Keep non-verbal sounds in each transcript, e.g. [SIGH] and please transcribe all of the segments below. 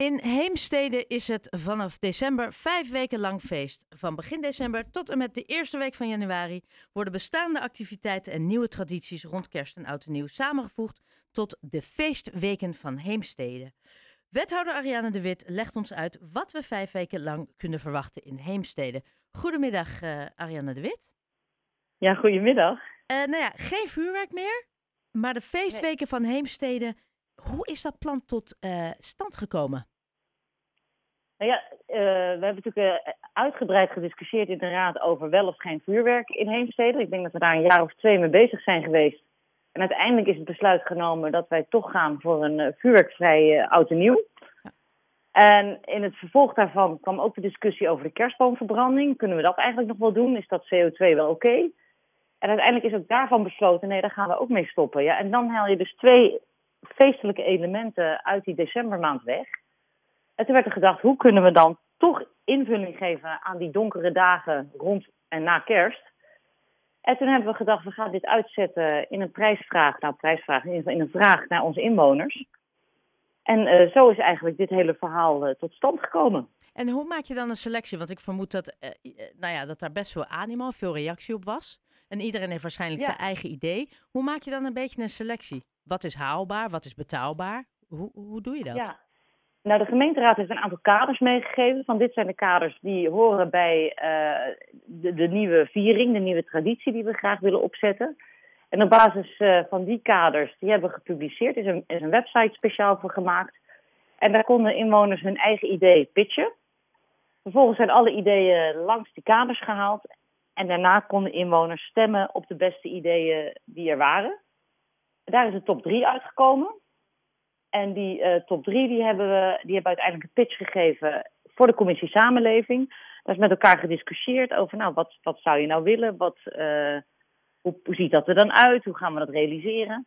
In Heemstede is het vanaf december vijf weken lang feest. Van begin december tot en met de eerste week van januari worden bestaande activiteiten en nieuwe tradities rond kerst en oud en nieuw samengevoegd tot de feestweken van Heemstede. Wethouder Ariane de Wit legt ons uit wat we vijf weken lang kunnen verwachten in Heemstede. Goedemiddag, uh, Ariane de Wit. Ja, goedemiddag. Uh, nou ja, geen vuurwerk meer, maar de feestweken van Heemstede. Hoe is dat plan tot uh, stand gekomen? Nou ja, we hebben natuurlijk uitgebreid gediscussieerd in de raad over wel of geen vuurwerk in Heemstede. Ik denk dat we daar een jaar of twee mee bezig zijn geweest. En uiteindelijk is het besluit genomen dat wij toch gaan voor een uh, vuurwerkvrij oud en nieuw. Ja. En in het vervolg daarvan kwam ook de discussie over de kerstboomverbranding. Kunnen we dat eigenlijk nog wel doen? Is dat CO2 wel oké? Okay? En uiteindelijk is ook daarvan besloten, nee, daar gaan we ook mee stoppen. Ja? En dan haal je dus twee feestelijke elementen uit die decembermaand weg. En toen werd er gedacht, hoe kunnen we dan toch invulling geven aan die donkere dagen rond en na kerst? En toen hebben we gedacht, we gaan dit uitzetten in een prijsvraag. Nou, prijsvraag, in, een vraag naar onze inwoners. En uh, zo is eigenlijk dit hele verhaal uh, tot stand gekomen. En hoe maak je dan een selectie? Want ik vermoed dat, uh, nou ja, dat daar best veel animo, veel reactie op was. En iedereen heeft waarschijnlijk ja. zijn eigen idee. Hoe maak je dan een beetje een selectie? Wat is haalbaar? Wat is betaalbaar? Hoe, hoe doe je dat? Ja. Nou, de gemeenteraad heeft een aantal kaders meegegeven. Van dit zijn de kaders die horen bij uh, de, de, nieuwe viering, de nieuwe traditie die we graag willen opzetten. En op basis uh, van die kaders, die hebben we gepubliceerd, is een, is een website speciaal voor gemaakt. En daar konden inwoners hun eigen idee pitchen. Vervolgens zijn alle ideeën langs die kaders gehaald. En daarna konden inwoners stemmen op de beste ideeën die er waren. Daar is de top 3 uitgekomen. En die uh, top drie die hebben we die hebben uiteindelijk een pitch gegeven voor de commissie Samenleving. Daar is met elkaar gediscussieerd over, nou, wat, wat zou je nou willen? Wat, uh, hoe, hoe, ziet dat er dan uit? Hoe gaan we dat realiseren?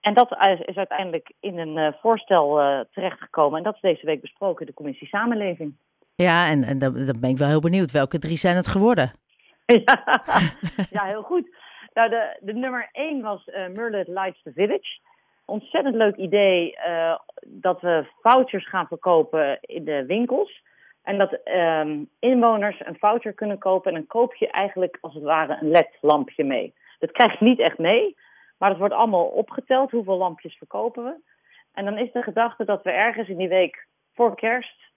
En dat is uiteindelijk in een uh, voorstel terechtgekomen. En dat is deze week besproken in de commissie Samenleving. Ja, en, en dan, dan ben ik wel heel benieuwd. Welke drie zijn het geworden? ja, [LAUGHS] [LAUGHS] ja, heel goed. Nou, de, de nummer één was uh, Merlet Lights the Village ontzettend leuk idee uh, dat we vouchers gaan verkopen in de winkels. En dat um, inwoners een voucher kunnen kopen en dan koop je eigenlijk als het ware een LED-lampje mee. Dat krijg je niet echt mee, maar het wordt allemaal opgeteld. Hoeveel lampjes verkopen we? En dan is de gedachte dat we ergens in die week voor kerst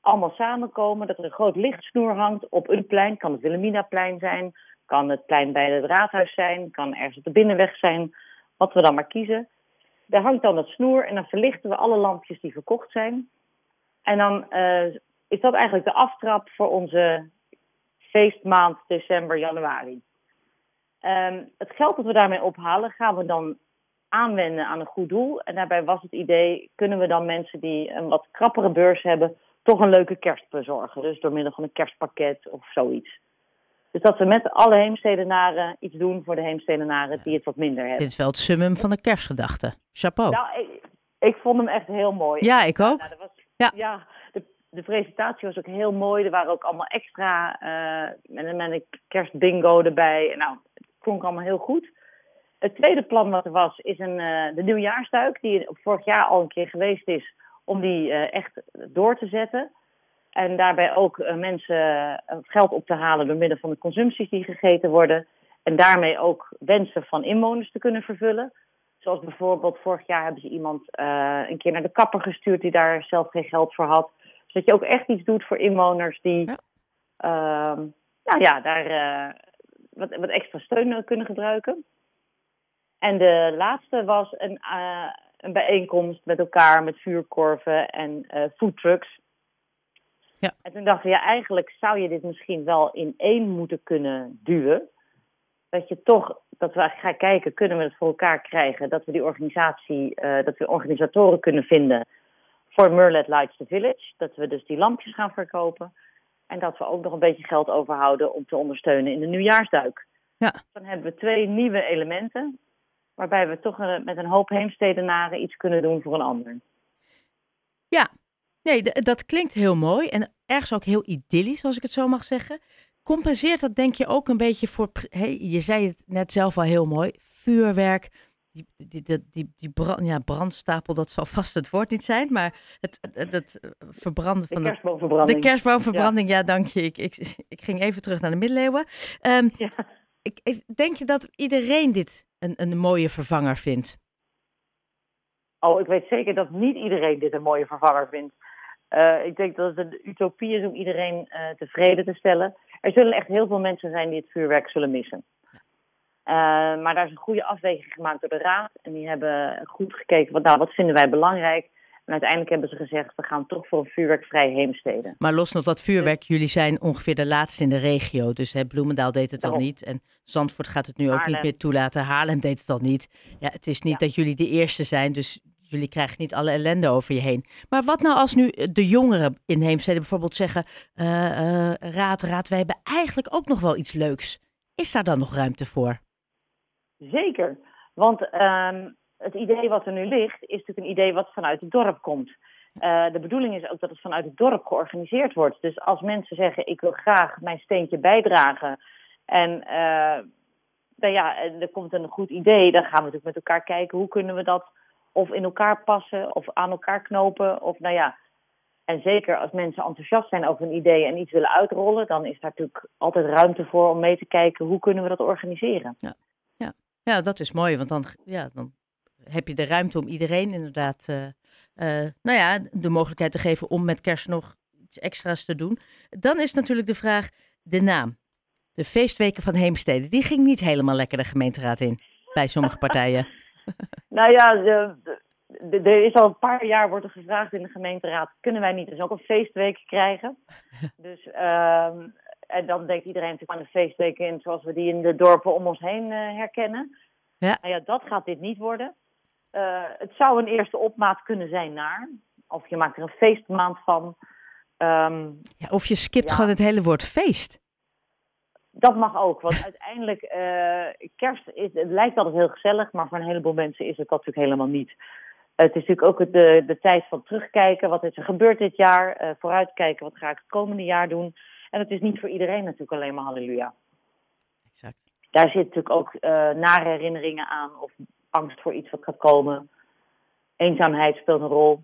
allemaal samenkomen. Dat er een groot lichtsnoer hangt op een plein. Kan het Wilhelminaplein zijn, kan het plein bij het raadhuis zijn, kan ergens op de binnenweg zijn. Wat we dan maar kiezen. Daar hangt dan het snoer en dan verlichten we alle lampjes die verkocht zijn. En dan uh, is dat eigenlijk de aftrap voor onze feestmaand december, januari. Um, het geld dat we daarmee ophalen gaan we dan aanwenden aan een goed doel. En daarbij was het idee, kunnen we dan mensen die een wat krappere beurs hebben, toch een leuke kerst bezorgen. Dus door middel van een kerstpakket of zoiets. Dus dat we met alle heemstedenaren iets doen voor de heemstedenaren die het wat minder hebben. Dit is wel het summum van de kerstgedachte. Chapeau. Nou, ik, ik vond hem echt heel mooi. Ja, ik ook. Nou, was, ja. ja de, de, presentatie was ook heel mooi. Er waren ook allemaal extra, uh, met, met een kerstbingo erbij. Nou, het klonk allemaal heel goed. Het tweede plan wat er was, is een, uh, de nieuwjaarsduik, die vorig jaar al een keer geweest is, om die uh, echt door te zetten. En daarbij ook uh, mensen uh, geld op te halen door middel van de consumpties die gegeten worden. En daarmee ook wensen van inwoners te kunnen vervullen. Zoals bijvoorbeeld vorig jaar hebben ze iemand uh, een keer naar de kapper gestuurd die daar zelf geen geld voor had. Dus dat je ook echt iets doet voor inwoners die ja. nou ja, daar wat, wat extra steun kunnen gebruiken. En de laatste was een, een bijeenkomst met elkaar met vuurkorven en foodtrucks. Ja. En toen dachten we, ja, eigenlijk zou je dit misschien wel in één moeten kunnen duwen. Dat je toch, dat we gaan kijken, kunnen we het voor elkaar krijgen? Dat we die organisatie, uh, dat we organisatoren kunnen vinden voor Merlet Lights the Village. Dat we dus die lampjes gaan verkopen. En dat we ook nog een beetje geld overhouden om te ondersteunen in de nieuwjaarsduik. Ja. Dan hebben we twee nieuwe elementen, waarbij we toch met een hoop heemstedenaren iets kunnen doen voor een ander. Nee, dat klinkt heel mooi en ergens ook heel idyllisch, als ik het zo mag zeggen. Compenseert dat denk je ook een beetje voor, hey, je zei het net zelf al heel mooi, vuurwerk, die, die, die, die, die brand, ja, brandstapel, dat zal vast het woord niet zijn, maar het, het, het verbranden van de kerstboomverbranding. De, kerstboomverbranding, ja, dank je. Ik, ik, ik ging even terug naar de middeleeuwen. Um, ja. ik, ik, denk je dat iedereen dit een, een mooie vervanger vindt? Oh, ik weet zeker dat niet iedereen dit een mooie vervanger vindt. Uh, ik denk dat het een utopie is om iedereen uh, tevreden te stellen. Er zullen echt heel veel mensen zijn die het vuurwerk zullen missen. Uh, maar daar is een goede afweging gemaakt door de Raad. En die hebben goed gekeken, wat, nou, wat vinden wij belangrijk? En uiteindelijk hebben ze gezegd, we gaan toch voor een vuurwerkvrij heemsteden. Maar los nog dat vuurwerk, jullie zijn ongeveer de laatste in de regio. Dus hè, Bloemendaal deed het al niet. En Zandvoort gaat het nu ook niet meer toelaten. Haarlem deed het al niet. Ja, het is niet ja. dat jullie de eerste zijn, dus jullie krijgen niet alle ellende over je heen. Maar wat nou als nu de jongeren in Heemstede bijvoorbeeld zeggen... Uh, uh, raad, raad, wij hebben eigenlijk ook nog wel iets leuks. Is daar dan nog ruimte voor? Zeker, want uh, het idee wat er nu ligt... is natuurlijk een idee wat vanuit het dorp komt. De bedoeling is ook dat het vanuit het dorp georganiseerd wordt. Dus als mensen zeggen, ik wil graag mijn steentje bijdragen... en nou ja, er komt een goed idee... dan gaan we natuurlijk met elkaar kijken, hoe kunnen we dat of in elkaar passen of aan elkaar knopen. Of nou ja, en zeker als mensen enthousiast zijn over een idee en iets willen uitrollen, dan is daar natuurlijk altijd ruimte voor om mee te kijken hoe kunnen we dat organiseren. Ja, ja. ja dat is mooi, want dan, ja, dan heb je de ruimte om iedereen inderdaad uh, uh, nou ja, de mogelijkheid te geven om met kerst nog iets extra's te doen. Dan is natuurlijk de vraag, de naam. De feestweken van Heemstede, die ging niet helemaal lekker de gemeenteraad in bij sommige partijen. Nou ja, er is al een paar jaar wordt er gevraagd in de gemeenteraad, kunnen wij niet dus ook een feestweek krijgen? [LAUGHS] Dus, um, en dan denkt iedereen natuurlijk aan de feestweken in zoals we die in de dorpen om ons heen uh, herkennen. Ja. Nou ja, dat gaat dit niet worden. Uh, het zou een eerste opmaat kunnen zijn naar, of je maakt er een feestmaand van. Um, ja, of je skipt ja. gewoon het hele woord feest. Dat mag ook, want uiteindelijk, uh, kerst is, het lijkt altijd heel gezellig, maar voor een heleboel mensen is het dat natuurlijk helemaal niet. Het is natuurlijk ook de, de tijd van terugkijken, wat is er gebeurd dit jaar, uh, vooruitkijken, wat ga ik het komende jaar doen. En het is niet voor iedereen natuurlijk alleen maar halleluja. Exact. Daar zit natuurlijk ook uh, nare herinneringen aan, of angst voor iets wat gaat komen. Eenzaamheid speelt een rol.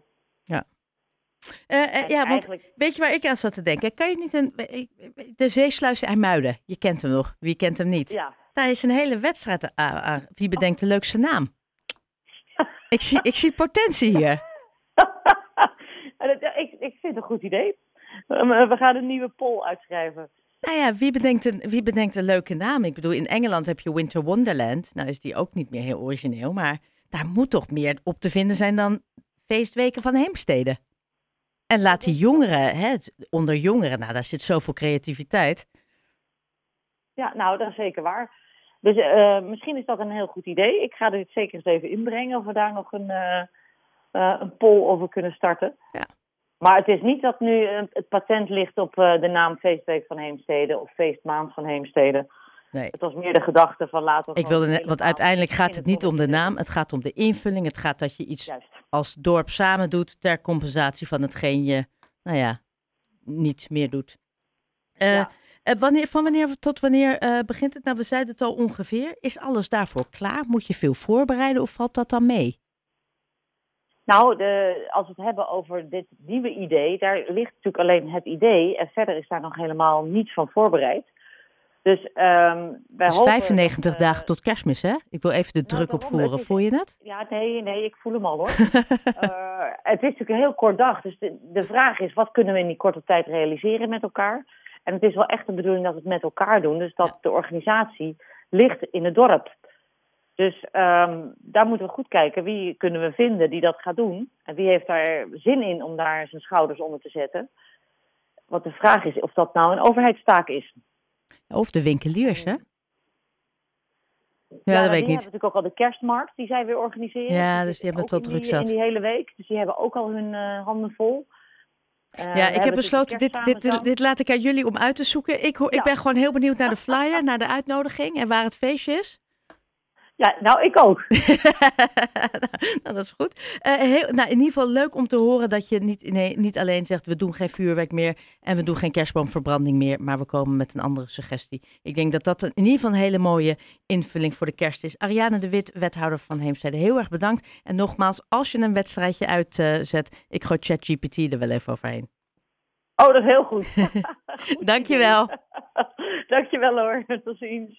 Ja. Uh, uh, ja, want weet je waar ik aan zat te denken? Kan je niet een. De Zeesluis IJmuiden, je kent hem nog. Wie kent hem niet? Ja. Daar is een hele wedstrijd aan. Wie bedenkt de leukste naam? ik, zie, ik zie potentie hier. [LAUGHS] ik, ik vind het een goed idee. We gaan een nieuwe poll uitschrijven. Nou ja, wie bedenkt, een, wie bedenkt een leuke naam? Ik bedoel, in Engeland heb je Winter Wonderland. Nou is die ook niet meer heel origineel, maar daar moet toch meer op te vinden zijn dan feestweken van Heemstede. En laat die jongeren, hè, onder jongeren, nou daar zit zoveel creativiteit. Ja, nou dat is zeker waar. Dus uh, misschien is dat een heel goed idee. Ik ga dit zeker eens even inbrengen of we daar nog een, uh, uh, een poll over kunnen starten. Ja. Maar het is niet dat nu het patent ligt op de naam Feestweek van Heemstede of Feestmaand van Heemstede. Nee. Het was meer de gedachte van laten we. Ik wilde net, want uiteindelijk gaat het niet om de naam, het gaat om de invulling. Het gaat dat je iets Juist. Als dorp samen doet ter compensatie van hetgeen je, nou ja, niet meer doet. Uh, Ja. wanneer, van wanneer tot wanneer uh, begint het? Nou, we zeiden het al ongeveer. Is alles daarvoor klaar? Moet je veel voorbereiden of valt dat dan mee? Nou, de, als we het hebben over dit nieuwe idee, daar ligt natuurlijk alleen het idee. En verder is daar nog helemaal niets van voorbereid. Dus um, wij Het is hopen 95 dat, eh, daag tot kerstmis, hè? Ik wil even de Nou, druk opvoeren. Voel je het? Ja, nee, nee, ik voel hem al hoor. [LAUGHS] Eh, het is natuurlijk een heel kort dag. Dus de, de vraag is, wat kunnen we in die korte tijd realiseren met elkaar? En het is wel echt de bedoeling dat we het met elkaar doen. Dus dat de organisatie ligt in het dorp. Dus ehm, daar moeten we goed kijken. Wie kunnen we vinden die dat gaat doen? En wie heeft daar zin in om daar zijn schouders onder te zetten? Want de vraag is of dat nou een overheidstaak is. Of de winkeliers, hè? Ja, dat weet ik die niet. hebben natuurlijk ook al de kerstmarkt die zij weer organiseren. Ja, dus die hebben het tot druk zat. In die hele week. Dus die hebben ook al hun eh, handen vol. Eh, Ja, ik heb besloten, dit, dit, dit, laat ik aan jullie om uit te zoeken. Ik, ho- ik Ja. ben gewoon heel benieuwd naar de [LAUGHS] flyer, naar de uitnodiging en waar het feestje is. Ja, nou, ik ook. [LAUGHS] nou, dat is goed. Uh, heel, nou, in ieder geval leuk om te horen dat je niet, nee, niet alleen zegt we doen geen vuurwerk meer en we doen geen kerstboomverbranding meer, maar we komen met een andere suggestie. Ik denk dat dat een, in ieder geval een hele mooie invulling voor de kerst is. Ariane de Wit, wethouder van Heemstede, heel erg bedankt. En nogmaals, als je een wedstrijdje uitzet, uh, ik gooi ChatGPT er wel even overheen. Oh, dat is heel goed. goed [LAUGHS] [LAUGHS] Dankjewel. Dankjewel hoor. Tot ziens.